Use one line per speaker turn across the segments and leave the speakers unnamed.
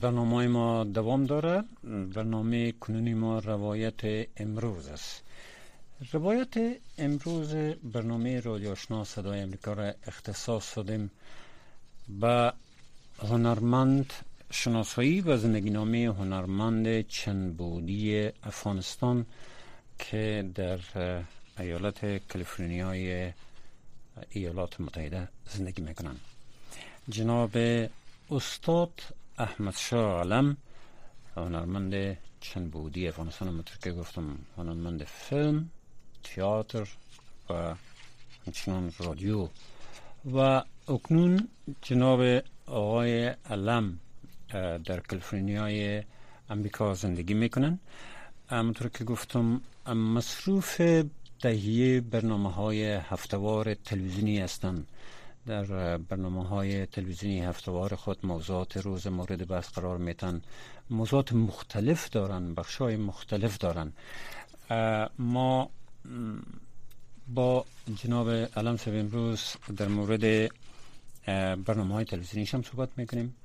برنامه ما دوام داره. برنامه کنونی ما روایت امروز است. روایت امروز برنامه رادیو آشنا صدای امریکا را اختصاص دادیم به هنرمند شناسایی و زندگی هنرمند چنبودی افغانستان که در ایالت کالیفرنیای ایالات متحده زندگی می‌کنند. جناب استاد احمد شاه علم هنرمند چند بودی افغانستان همونطور که گفتم هنرمند فیلم تئاتر و همچنان رادیو. و اکنون جناب آقای علم در کالیفرنیای امریکا زندگی می‌کنن. همونطور که گفتم مصروف تهیه برنامه های هفتوار تلویزیونی هستند در برنامه های تلویزیونی هفتوار خود موضوعات روز مورد بحث قرار میتن موضوعات مختلف دارن بخش های مختلف دارن ما با جناب علم صاحب امروز در مورد برنامه های تلویزیونی هم صحبت می‌کنیم.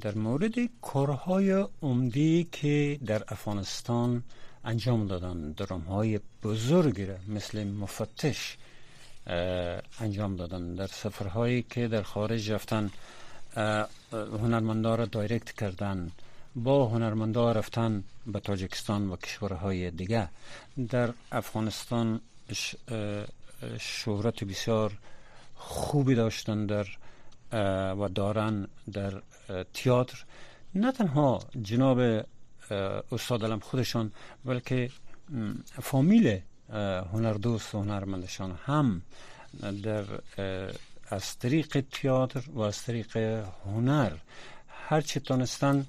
در مورد کارهای عمدی که در افغانستان انجام دادن درام های بزرگی مثل مفتش انجام دادن. در سفرهایی که در خارج رفتن هنرمندا را دایرکت کردن. با هنرمندا رفتن به تاجکستان و کشورهای دیگه. در افغانستان شهرت بسیار خوبی داشتن در و دارن در تئاتر نه تنها جناب استاد علم خودشان بلکه فامیل هنردوست و هنرمندشان هم در از طریق تئاتر و از طریق هنر هر چی تونستن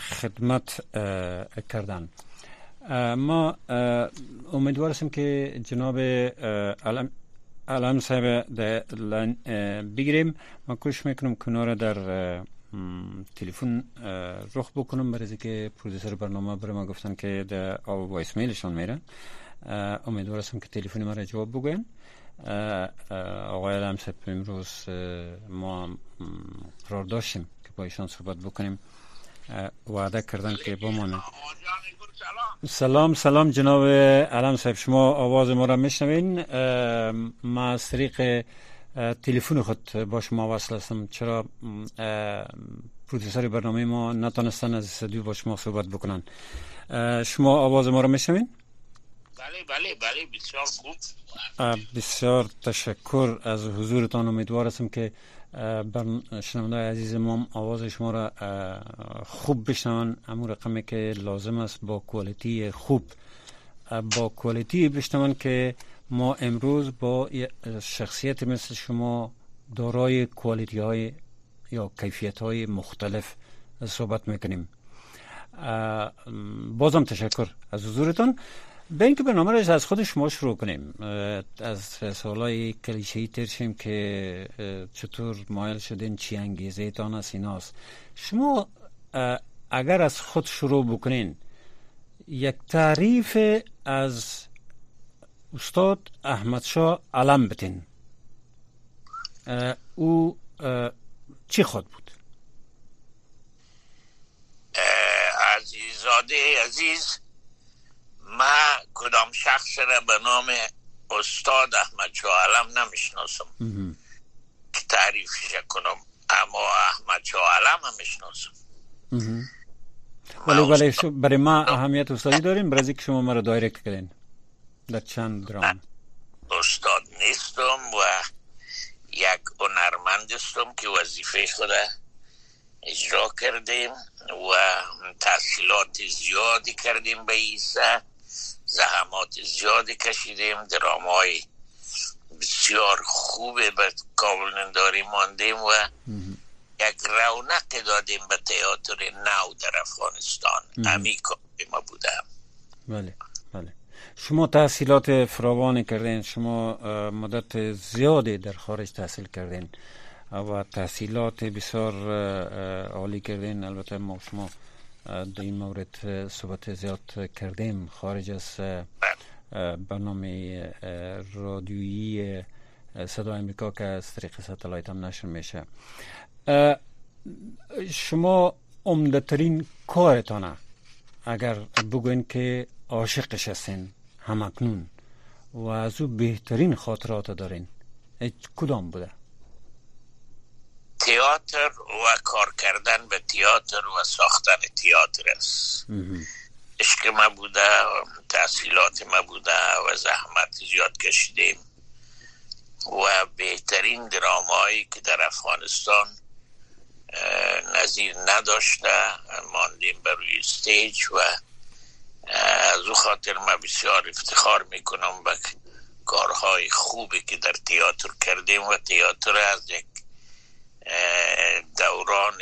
خدمت کردن. ما امیدوار هستیم که جناب علم علم صاحب بگیریم. ما کوشش می‌کنم کنار در تلفن رخ بکنم برای که پرودوسر برنامه برای ما گفتن که در وایس میلشان میره. امیدوار هستم که تلفن را جواب بگوین. آقای صاحب امروز ما قرار داشتیم که با ایشان صحبت بکنیم. وعده کردن که بمانه. سلام سلام جناب علم صاحب. شما آواز ما را میشنوین. ما از طریق تلفن خود با شما وصل هستم چرا پرودوسر برنامه ما نتانستن از استودیو با شما صحبت بکنن. شما آواز ما را میشنوین؟
بله بله بله بسیار خوب.
بسیار تشکر از حضورتان. امیدوار هستم که شنونده عزیز ما آواز شما را خوب بشنون. امور رقمی که لازم است با کوالیتی خوب با کوالیتی بشنون که ما امروز با شخصیت مثل شما دارای کوالیتی های یا کیفیت های مختلف صحبت می‌کنیم. بازم تشکر از حضورتان. به اینکه برنامه را از خود شما شروع کنیم از سوالای کلیشه‌ای ترشیم که چطور مایل شدین چی انگیزه تان است ایناست شما اگر از خود شروع بکنین یک تعریف از استاد احمد شاه علم بتین. او چی خود بود؟
عزیزاده عزیز ما کدام شخص را به نام استاد احمد شاه علم نمی‌شناسم. که تعریفش کنم اما احمد شاه علم هم می‌شناسم.
ولی ولی برای ما اهمیت استادی داریم برای که شما مرا دایرکت کردین در چند درام.
استاد نیستم و یک هنرمند هستم که وظیفه خود اجرا کردیم و تحصیلات زیادی کردیم به ایسا زحمات زیادی کشیدیم درامای بسیار خوبه به کابل ننداری ماندیم و یک رونق دادیم به تئاتر نو در افغانستان. امی ما بودم
بله بله. شما تحصیلات فراوان کردین شما مدت زیادی در خارج تحصیل کردین و تحصیلات بسیار عالی کردین. البته ما شما در این مورد صحبت زیاد کردیم. خارج از برنامه رادیویی صدا امریکا که از طریق ستلایت هم نشر میشه. شما عمدترین کارتانه اگر بگوین که عاشقش هستین همکنون و از او بهترین خاطرات دارین کدام بوده؟
تئاتر و کار کردن به تئاتر و ساختن تئاتر است. عشق ما بوده تحصیلات ما بوده و زحمت زیاد کشیدیم. و بهترین درامایی که در افغانستان نظیر نداشته ماندیم بر روی استیج و از او خاطر ما بسیار افتخار می‌کنم به کارهای خوبی که در تئاتر کردیم و تئاتر از یک دوران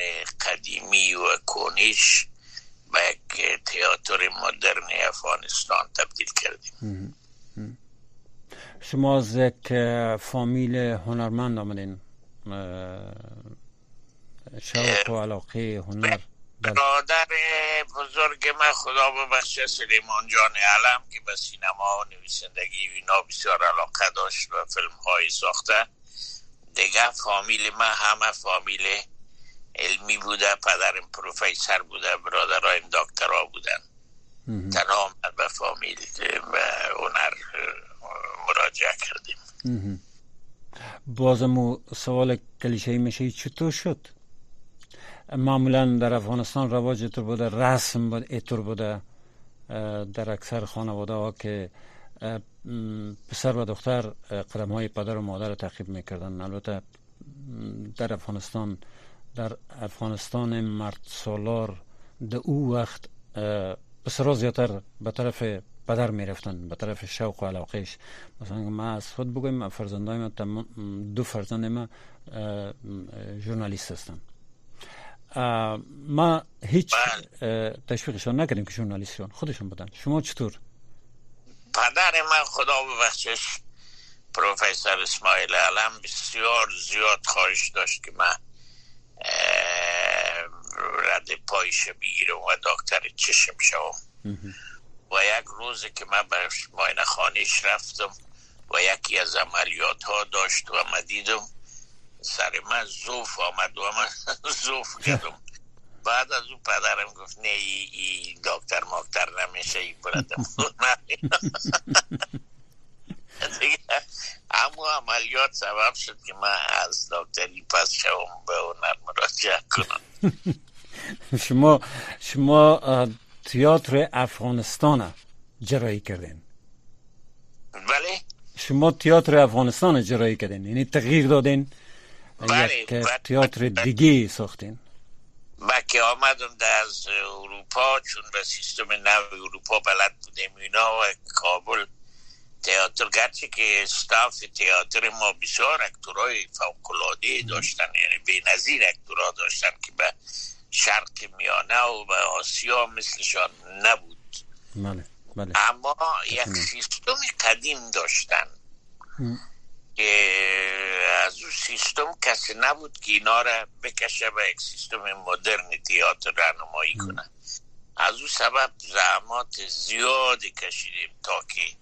قدیمی و کنیش به یک تئاتر مدرن افغانستان تبدیل کردیم.
شما از یک فامیل هنرمند آمدین. شوق و علاقه هنر.
برادر بزرگ من خدا ببخشه سلیمان جان علم که به سینما و نویسندگی اینا بسیار علاقه داشت و فیلم های ساخته. دیگه فامیل من همه فامیل علمی بوده پدرم پروفیسر بوده برادرایم دکترا بودن. تنها به فامیل و هنر مراجعه کردیم.
بازم سوال کلیشه میشه چطور شد؟ معمولا در افغانستان رواج تو بوده رسم ایتور بوده در اکثر خانواده ها که پسر و دختر قدم های پدر و مادر تعقیب می‌کردن. البته در افغانستان در افغانستان مرد سالار در او وقت پسرها زیادتر به طرف پدر می‌رفتن به طرف شوق و علاقهش. مثلا ما از خود بگویم فرزندای ما دو فرزند ما ژورنالیست هستن. ما هیچ بله. تشویقشان نکردیم که ژورنالیست خودشون بودن. شما چطور؟
پدر من خدا ببخشش. پروفسور اسماعیل علم بسیار زیاد خواهش داشت که من رد پایش بگیرم و دکتر چشم شوم. و یک روز که من به ماین خانیش رفتم و یکی از عملیات ها داشت و من دیدم سر من زوف آمد و من زوف کردم. بعد از اون پدرم گفت نه ای, ای دکتر ماکتر نمیشه ای بردم اما عملیات سبب شد که من از دکتری پس شوم به هنر مراجعه کنم.
شما شما تیاتر افغانستان جرایی کردین.
بله.
شما تیاتر افغانستان جرایی کردین یعنی تغییر دادین
بله
یک تیاتر دیگه ساختین.
که آمدم از اروپا چون به سیستم نو اروپا بلد بودیم اینا و کابل تئاتر گرچه که استاف تئاتر ما بسیار اکتورای فوقلاده داشتن یعنی بی نظیر اکتورا داشتن که به شرق میانه و به آسیا مثلشان نبود.
بله بله.
اما یک سیستم قدیم داشتن. که از اون سیستم کسی نبود که اینا را بکشه به یک سیستم مدرن تیاتر رنمایی کنه. از اون سبب زحمات زیادی کشیدیم تا که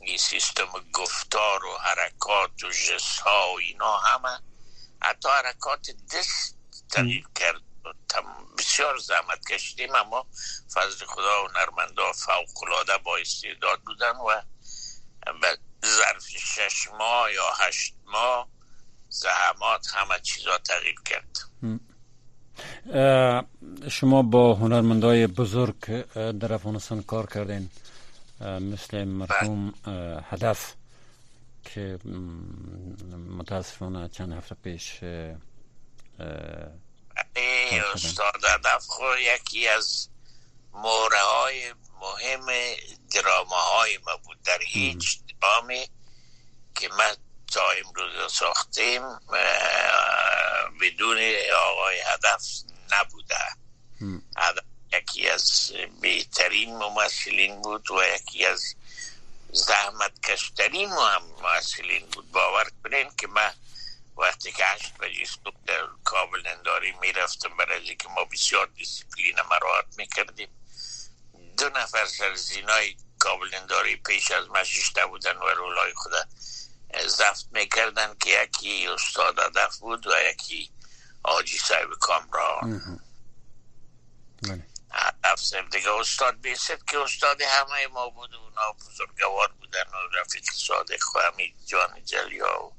این سیستم گفتار و حرکات و جس ها و اینا همه. حتی حرکات دست تغییر کرد. بسیار زحمت کشیدیم اما فضل خدا و نرمنده فوق العاده با استعداد بودن و ظرف شش ماه یا هشت ماه زحمات همه چیزا تغییر کرد.
شما با هنرمندای بزرگ در افغانستان کار کردین مثل مرحوم هدف که متاسفانه چند هفته پیش
استاد هدف خو یکی از موره های مهم دراما های ما بود. در هیچ درامی که ما تا امروز ساختیم بدون آقای هدف نبوده. هدف یکی از بهترین ممثلین بود و یکی از زحمت کشترین ممثلین بود. باور کنین که من وقتی که هشت بجی صبح در کابل انداری می‌رفتم برای که ما بسیار دیسیپلین مراحت می‌کردیم. دو نفر سر زینه‌های کابل انداری پیش از من ششته بودن و رولای خوده ضبط می‌کردن که یکی استاد هدف بود و یکی آجی صاحب کامران. هدف دیگه استاد بیست که استاد همه ما بود و اونا بزرگوار بودن و رفیق صادق و همین جان جلیا و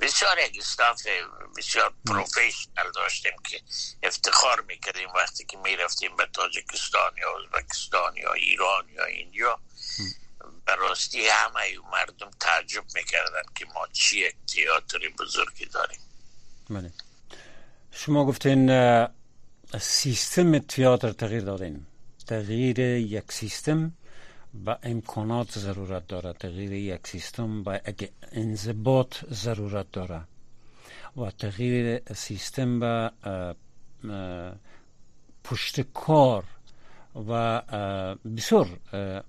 بسیار یک استاف بسیار پروفیشنل داشتیم که افتخار می‌کردیم وقتی که می‌رفتیم به تاجکستان یا ازبکستان یا ایران یا ایندیا براستی همه مردم تعجب می‌کردن که ما چی یک تیاتری بزرگی داریم.
بله. شما گفتین سیستم تیاتر تغییر دادین تغییر یک سیستم و امکانات ضرورت داره تغییر یک سیستم یک انضباط ضرورت داره و تغییر سیستم و پشت کار و بسیار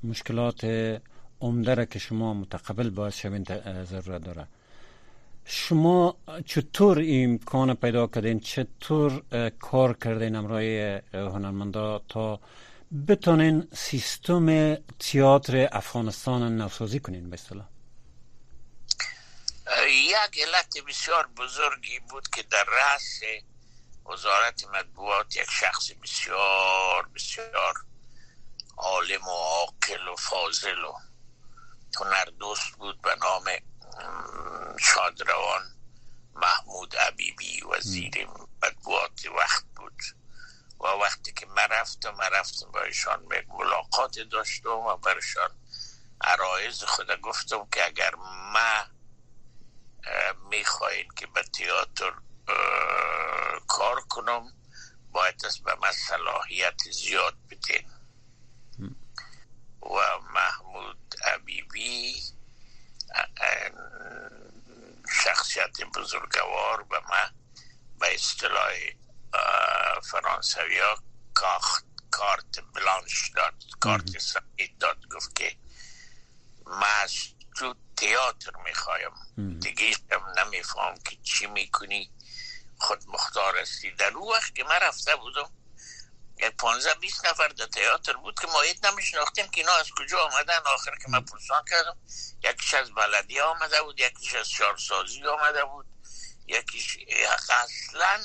مشکلات عمده که شما متقبل باید شوین ضرورت داره شما چطور امکان پیدا کردین؟ چطور کار کردین امرای هنرمندا تا بتونین سیستم تئاتر افغانستان نوسازی کنین به اصطلاح؟
یک علت بسیار بزرگی بود که در رأس وزارت مطبوعات یک شخص بسیار بسیار عالم و عاقل و فاضل و هنردوست بود به نام شادروان محمود عبیبی وزیر مطبوعات وقت بود. و وقتی که من رفتم من رفتم با ایشان ملاقات داشتم و برشان عرایز خود گفتم که اگر ما می‌خواین که به تئاتر کار کنم باید از به من صلاحیت زیاد بدین. و محمود عبیبی شخصیت بزرگوار به من به اصطلاح فرانسوی ها کارت بلانش داد کارت سفید داد گفت که من تو تئاتر می‌خوایم. دیگه هم نمیفهم که چی می‌کنی. خود مختار هستی. در اون وقت که من رفته بودم یک پانزه بیست نفر در تئاتر بود که ما هیچ نمیشناختیم که اینا از کجا آمدن. آخر که من پرسان کردم یکیش از بلدی آمده بود یکیش از شارسازی آمده بود یکیش اصلا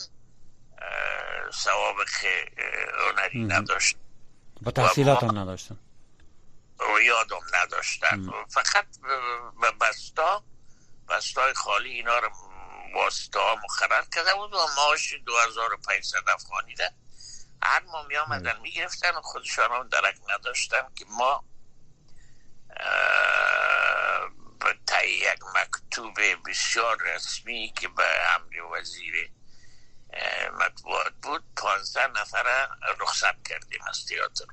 سوابق هنری نداشت.
با تحصیلات هم نداشتن.
و یادم نداشتن. فقط به بستا بستای خالی اینا رو واسطه ها مخرر کرده بود و معاش 2500 افغانی ده هر ما می آمدن می گرفتن و خودشان هم درک نداشتن که ما به تایی یک مکتوب بسیار رسمی که به امر وزیر مطبوعات بود پانزده نفره رخصت کردیم از تیاتر.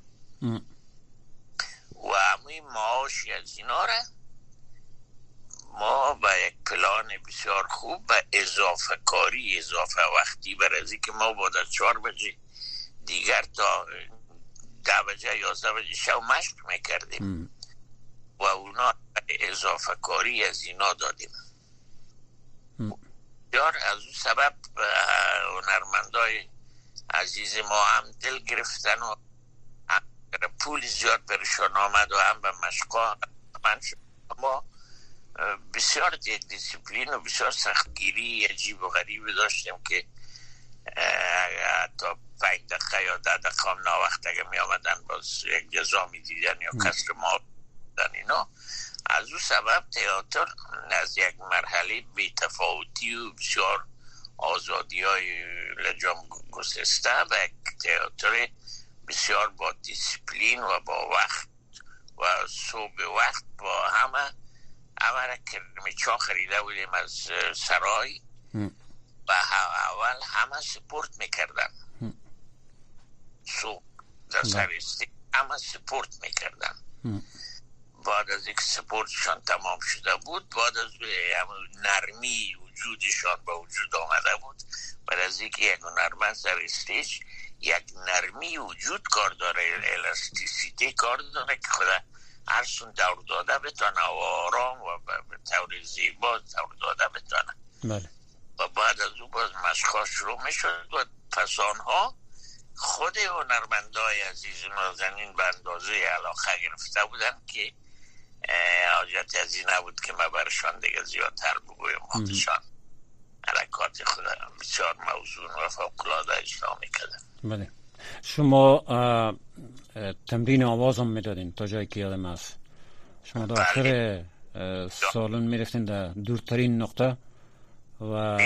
و همه معاشی از اینا را ما با یک پلان بسیار خوب و اضافه کاری اضافه وقتی برای که ما بعد از چهار بجه دیگر تا ده بجه یازده بجه شو مشق می‌کردیم. و اونا اضافه کاری از اینا دادیم. بسیار از اون سبب هنرمندای عزیز ما هم دل گرفتن و پول زیاد برشان آمد و هم به مشقا من ما بسیار دیسیپلین و بسیار سختگیری عجیب و غریب داشتیم که تا پنج دقیقه یا ده دقیقه هم ناوقت اگه می آمدن باز یک جزا می دیدن یا کسر ما اینا. از او سبب تئاتر از یک مرحله بی تفاوتی و بسیار آزادی های لجام گسسته و یک تئاتر بسیار با دیسپلین و با وقت و صبح وقت با همه. همه که چا خریده بودیم از سرای. و اول همه سپورت می‌کردن. صبح در سرستی همه سپورت می‌کردن. بعد از یک سپورتشان تمام شده بود بعد از نرمی وجودشان به وجود آمده بود بعد از اینکه یک هنرمند در stage یک نرمی وجود کار داره elasticity کار داره که خوده هر سون دور داده بتانه و آرام و به طور زیبا دور داده بتانه
بله.
و بعد از او باز مشخاص شروع می‌شد و پس آنها خود هنرمندای عزیز نازنین به اندازه علاقه گرفته بودن که حاجت از این نبود که ما برشان دیگه زیادتر بگویم خودشان. حرکات خود بسیار موضوع و فوقلاده اسلامی کردن.
بله. شما تمرین آواز هم می‌دادین تا جایی که یادم هست. شما در آخر بله. سالن می‌رفتین در دورترین نقطه و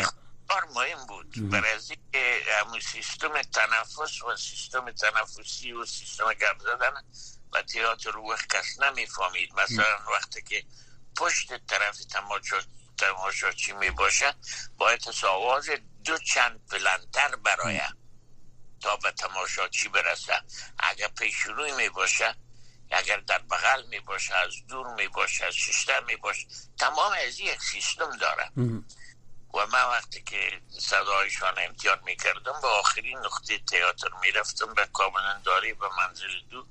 مهم بود. برای که همون سیستم تنفس و سیستم تنفسی و سیستم گرد زدن و تیاتر رو کس نمی‌فهمید. مثلا وقتی که پشت طرف تماشا تماشاچی می باشه باید آواز دو چند بلندتر برای تا به تماشاچی برسه. اگر پیشروی می باشه اگر در بغل می باشه از دور می باشه از ششتر می باشه تمام از یک سیستم داره. و من وقتی که صدایشان امتیان می کردم به آخرین نقطه تئاتر می رفتم به داری به منزل دو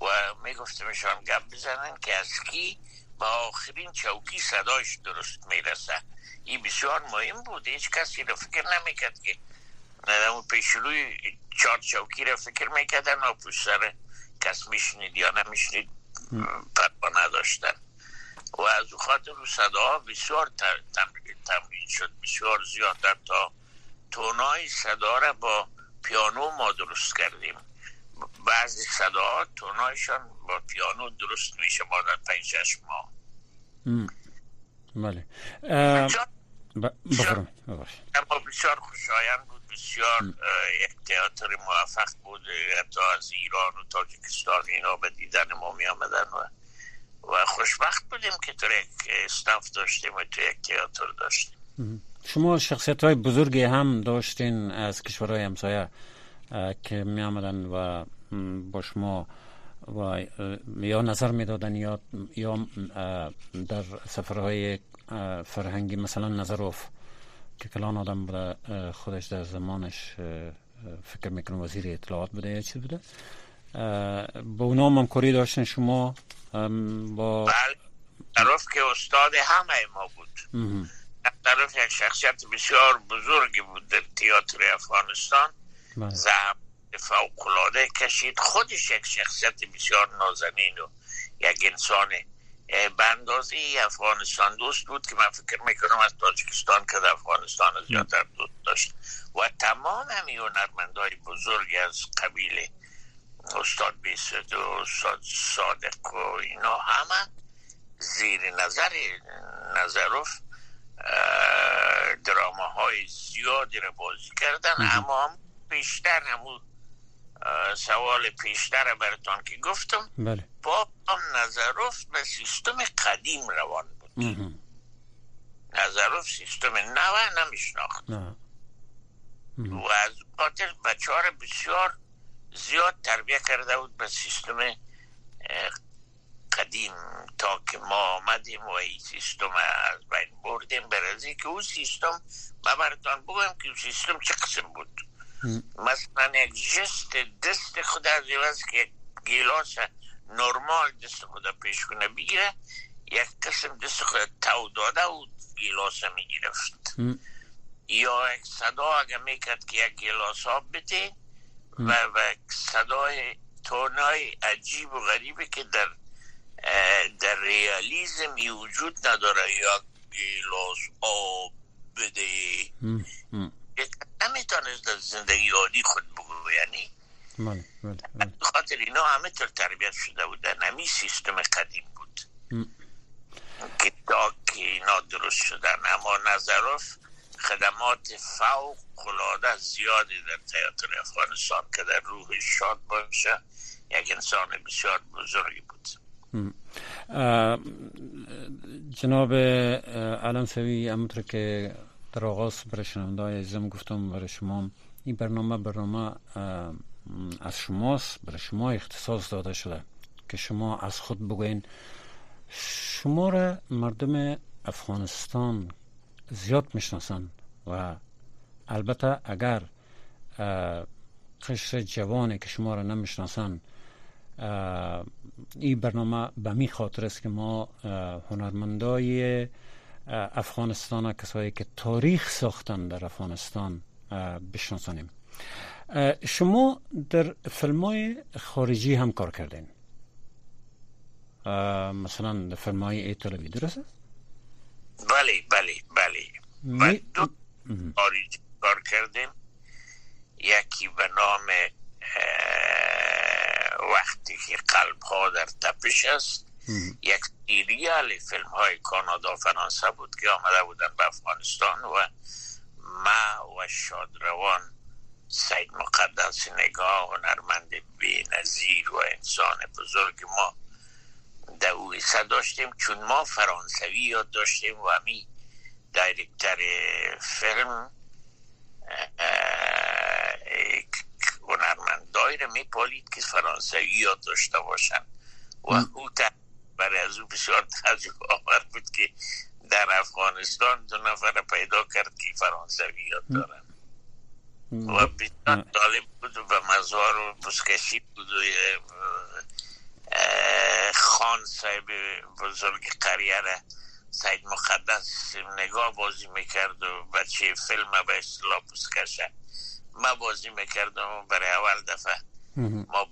و می گفتمشان گپ بزنن که از کی به آخرین چوکی صدایش درست می رسه این بسیار مهم بود. هیچ کسی رو فکر نمی‌کرد که اون پیشروی چهار چوکی رو فکر می‌کردن. و پشت سر کس میشنید یا نمیشنید پروا نداشتن. و از او خاطر رو صداها بسیار تمرین شد بسیار زیادتر تا تونای صدا را با پیانو ما درست کردیم. بعضی صداها تونایشان با پیانو درست میشه ما در پنج شش ماه.
بله.
اما بسیار خوشایند بود بسیار یک تئاتر موفق بود. حتی از ایران و تاجیکستان اینا به دیدن ما می آمدن و, و خوشبخت بودیم که تو یک استاف داشتیم و تو یک تئاتر داشتیم.
شما شخصیت های بزرگی هم داشتین از کشورهای همسایه که می آمدن و با شما و یا نظر می‌دادن یا یا در سفرهای فرهنگی مثلا نظروف که کلان آدم بوده خودش در زمانش فکر می‌کنم وزیر اطلاعات بوده یا چی بوده با اونا همکاری داشتن شما؟ با
طرف که استاد همه ما بود. طرف یک شخصیت بسیار بزرگی بود در تیاتر افغانستان. بله. زحمت فوقلاده کشید. خودش یک شخصیت بسیار نازنین و یک انسان به اندازه افغانستان دوست بود که من فکر می‌کنم از تاجیکستان که در افغانستان زیادتر دوست داشت. و تمام همی هنرمندهای بزرگ از قبیل استاد بیسد و استاد صادق و اینا همه زیر نظر نظروف دراماهای زیادی رو بازی کردن. اما هم بیشتر همون سوال پیشتر براتون که گفتم
بله.
با نظروف به سیستم قدیم روان بود. نظروف سیستم نوه نمیشناخت. و از خاطر بچه بسیار زیاد تربیه کرده بود به سیستم قدیم تا که ما آمدیم و این سیستم از بین بردیم برزی که اون سیستم ما براتون بگویم که اون سیستم چه قسم بود. مثلا یک جست دست خود از که گیلاس نرمال دست خود پیش کنه بگیره یک قسم دست خود تو داده و گیلاس می‌گرفت. یا یک صدا اگه می‌کرد که یک گیلاس آب بده و, و صدای tone ای عجیب و غریبه که در در ریالیزم وجود نداره یا گیلاس آب بده. نمی‌تونست در زندگی عادی خود بگو یعنی.
بله، بله، بله.
خاطر اینا همه طور تربیت شده بودن همی سیستم قدیم بود. که تا که اینا درست شدن. اما نظرف خدمات فوق قلاده زیادی در تیاتر افغانستان که در روح شاد باشه یک انسان بسیار بزرگی بود.
جناب علم سوی امتر که در آغاز برای شنونده عزیزم گفتم برای شما این برنامه برنامه از شماست برای شما اختصاص داده شده که شما از خود بگوین. شما را مردم افغانستان زیاد می‌شناسن و البته اگر قشر جوانی که شما را نمی‌شناسن این برنامه به می خاطر است که ما هنرمندای افغانستان کسایی که تاریخ ساختن در افغانستان بشناسانیم. شما در فیلم های خارجی هم کار کردین. مثلا در فیلم های ایتالوی درست؟
بله بله بله. دو خارجی کار کردیم. یکی به نام وقتی که قلب ها در تپش است. یک سیریال فیلم های کانادا فرانسه بود که آمده بودن به افغانستان و ما و شادروان سید مقدس نگاه هنرمند بی نظیر و انسان بزرگ ما دویسه داشتیم چون ما فرانسوی یاد داشتیم و همی دایرکتر فیلم هنرمند دایره می پالید که فرانسوی یاد داشته باشن. و او برای از او بسیار تعجب آور بود که در افغانستان دو نفر پیدا کرد که فرانسوی یاد دارن. و بسیار طالب بود و مزار و بسکشی بود و خان صاحب بزرگ قریه سید مقدس نگاه بازی می‌کرد و بچه فیلم به اصطلاح بسکشه ما بازی می‌کردم برای اول دفعه ما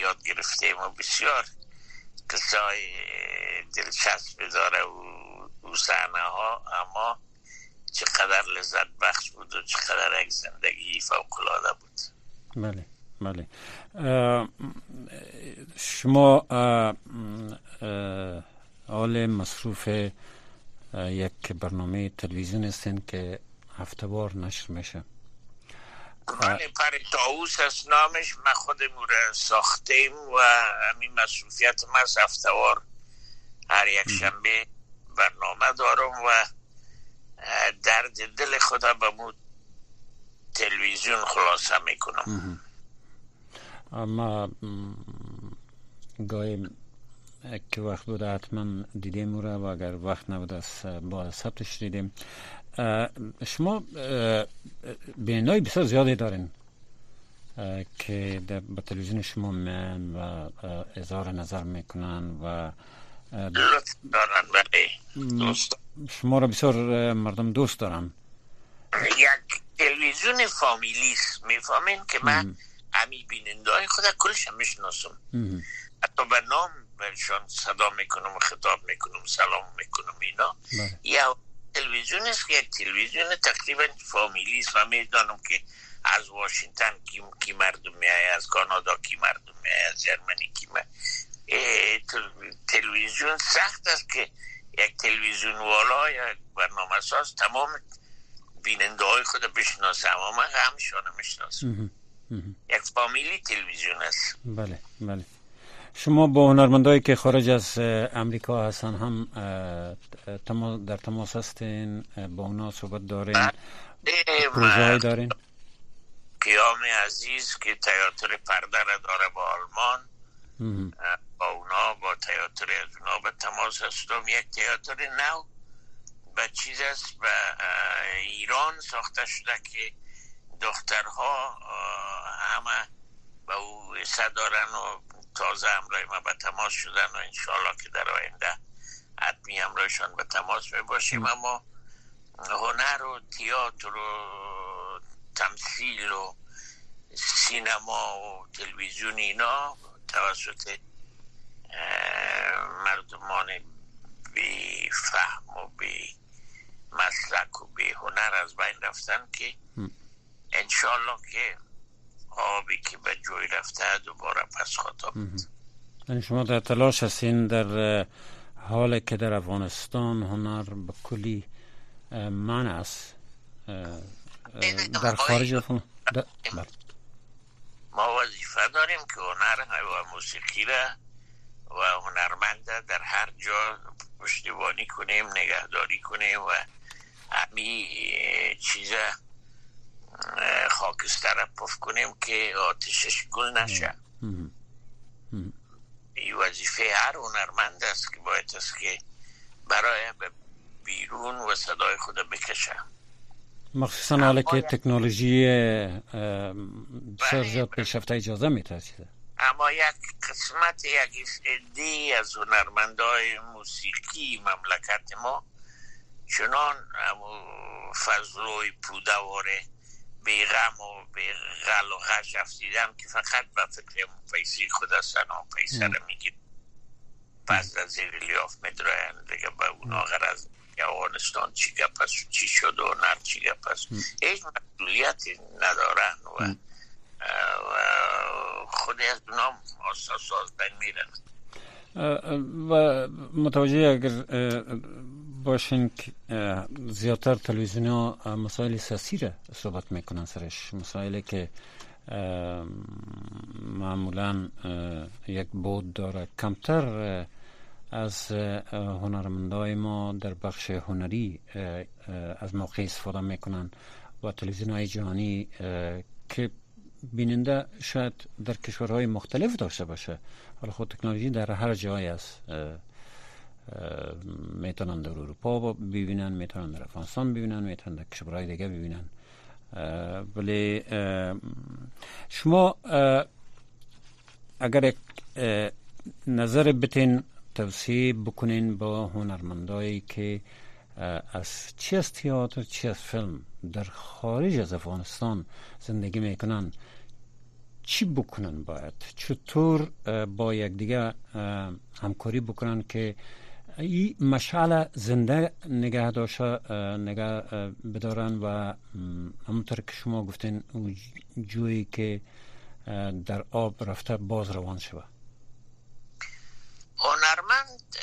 یاد گرفتیم و بسیار قصای دلچسب داره و او ها اما چقدر لذت بخش بود و چقدر یک زندگی فوق بود.
بله بله. شما حال مصروف یک برنامه تلویزیون هستین که هفته بار نشر میشه.
بله پر تاوس هست نامش ما خودمون ساختیم و همین مسئولیت ما از هفتوار هر یک شنبه برنامه دارم و درد دل خدا به تلویزیون خلاصه می‌کنم.
اما گاهی که وقت بوده حتما دیدیم رو و اگر وقت نبوده از با ثبتش دیدیم. شما بینای بسیار زیادی دارین که با تلویزیون شما من و اظهار نظر می‌کنن و شما را بسیار مردم دوست دارن.
یک تلویزیون فامیلیست می‌فهمین که من امی بیننده های خود کلش هم می‌شناسم. حتی به نام برشان صدا می‌کنم و خطاب می‌کنم سلام می‌کنم اینا. بله. یا تلویزیون است که یک تلویزیون تقریبا فامیلی است. و می‌دانم که از واشنگتن کی, کی مردم میای از کانادا کی مردم میای از جرمنی کی تلویزیون سخت است که یک تلویزیون والا یا برنامه ساز تمام بیننده های خود بشناسه. اما من همشان می‌شناسم. یک فامیلی تلویزیون است.
بله بله. شما با هنرمندایی که خارج از امریکا هستن هم در تماس هستین با اونا صحبت دارین پروژه دارین؟
قیام عزیز که تیاتر پرده داره با آلمان با اونا با تیاتر از اونا به تماس هستم. یک تیاتر نو به چیز است به ایران ساخته شده که دخترها همه به او دارن و تازه همراه ما به تماس شدن و انشالله که در آینده حتمی همراهشان به تماس می باشیم. اما هنر و تیاتر و تمثیل و سینما و تلویزیون اینا توسط مردمان بی فهم و بی مسلک و بی هنر از بین رفتن که انشالله که آبی که به جوی رفته دوباره پس خطا
یعنی شما در تلاش هستین در حال که در افغانستان هنر به کلی من است در خارج افغانستان
بله. ما وظیفه داریم که هنر و موسیقی را و هنرمند در هر جا پشتیبانی کنیم نگهداری کنیم و همی چیز خاکستر پف کنیم که آتشش گل نشه. این وظیفه هر هنرمند است که باید است که برای به بیرون و صدای خود بکشه.
مخصوصا حالا که تکنولوژی بسیار زیاد پیشرفته اجازه میده
اما یک قسمت یک ادی از هنرمندای موسیقی مملکت ما چنان فضلوی پودواره به غم و به غل و غش افزیدم که فقط به فکر پیسی خود هستن و پیسه رو میگید پس در زیر لیاف میدراین دیگه به اونا غرض افغانستان چی گپ چی شد و نر چی گپ هیچ مسئولیتی ندارن و خود از اونا ساز بین میرن.
و متوجه اگر باشین که زیادتر تلویزیون مسائل سیاسی را صحبت می‌کنن سرش. مسائلی که معمولا یک بود داره. کمتر از هنرمندای ما در بخش هنری از موقع استفاده می‌کنن و تلویزیون های جهانی که بیننده شاید در کشورهای مختلف داشته باشه. حالا خود تکنولوژی در هر جای است می‌تونن در اروپا ببینن می‌تونن در افغانستان ببینن می‌تونن در کشورهای دیگه ببینن. ولی شما اگر نظر بتین توصیه بکنین با هنرمندایی که از چی از تیاتر چی از فیلم در خارج از افغانستان زندگی می‌کنن چی بکنن باید؟ چطور با دیگه همکاری بکنن که این مشعل زنده نگه داشته نگه بدارن و همونطور که شما گفتین جویی که در آب رفته باز روان شود
هنرمند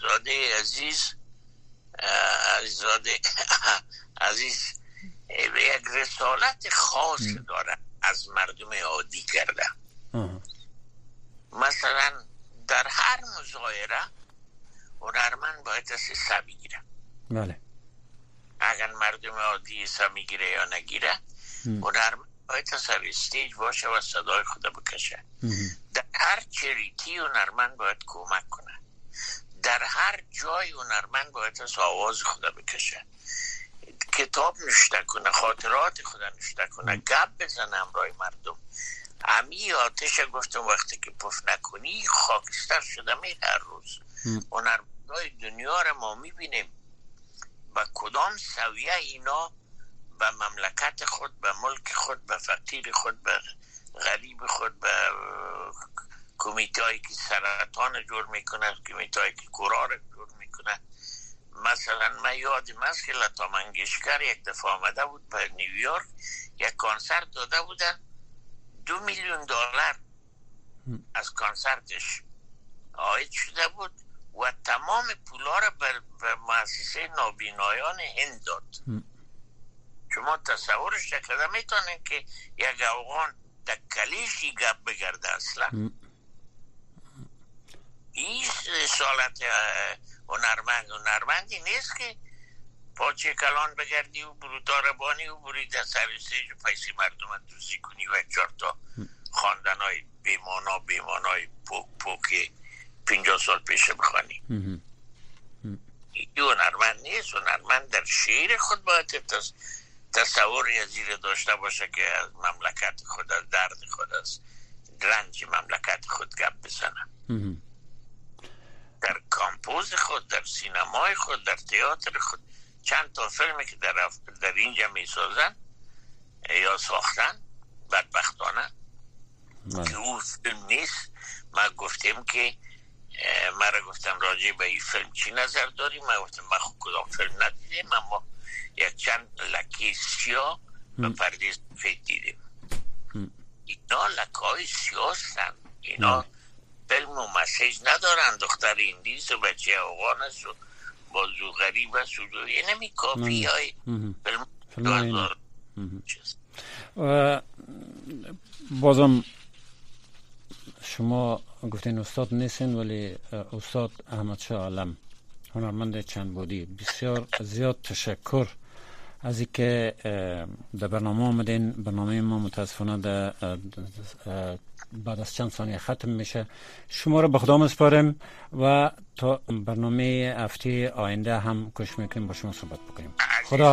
زاده عزیز زاده عزیز یک رسالت خاص داره از مردم عادی کرده مثلا در هر مظاهره هنرمند باید از حساب بگیره.
بله.
اگر مردم عادی حساب می‌گیره یا نگیره هنرمند باید سر استیج باشه و صدای خود بکشه. در هر چریتی هنرمند باید کمک کنه. در هر جای هنرمند باید از آواز خود بکشه. کتاب نشته کنه خاطرات خود نشته کنه گپ بزنه همراه مردم. امی آتش گفتم وقتی که پف نکنی خاکستر شده می هر روز. هنرمندای دنیا رو ما می‌بینیم. با کدام سویه اینا به مملکت خود به ملک خود به فقیر خود به غریب خود به کمیته هایی که سرطان جور می‌کنه کمیته هایی که کورار جور می‌کنه. مثلا من یادم است که لتا منگشکر یک دفعه آمده بود به نیویورک یک کنسرت داده بودن. دو میلیون دلار از کنسرتش آید شده بود و تمام پولا را به مؤسسه نابینایان هند داد. شما تصورش نکرده می‌تونین که یک افغان در کلیشی گپ بگرده اصلا؟ این رسالت هنرمند هنرمندی نیست که پاچه کلان بگردی و برو داربانی و بری در سر استیج پیسی مردم دوزی کنی و چهار تا خواندن های بیمانا بیمانا های پوک پوک پینجا سال پیش بخوانی. این هنرمند نیست. هنرمند در شعر خود باید تصوری از زیر داشته باشه که از مملکت خود از درد خود از رنج مملکت خود گپ بزنه. در کامپوز خود در سینمای خود در تئاتر خود. چند تا فیلمی که در, در اینجا می سازن یا ساختن بدبختانه که او فیلم نیست. ما گفتیم که مرا گفتم راجع به این فیلم چی نظر داریم ما گفتم ما خود کدام فیلم ندیدیم اما یک چند لکی سیاه و پرده سفید دیدیم اینا لکای سیاه هستن. اینا فیلم و مسیج ندارن. دختر ایندیز و بچه افغان است و بازو غریب و نمی کافی های
بازم شما گفتین استاد نیستین ولی استاد احمد شاه علم هنرمند چند بودی. بسیار زیاد تشکر از اینکه در برنامه آمدین. برنامه ما متاسفانه در بعد از چند ثانیه ختم میشه. شما رو به خدا مسپارم و تا برنامه هفته آینده هم کش می‌کنیم با شما صحبت بکنیم. خدا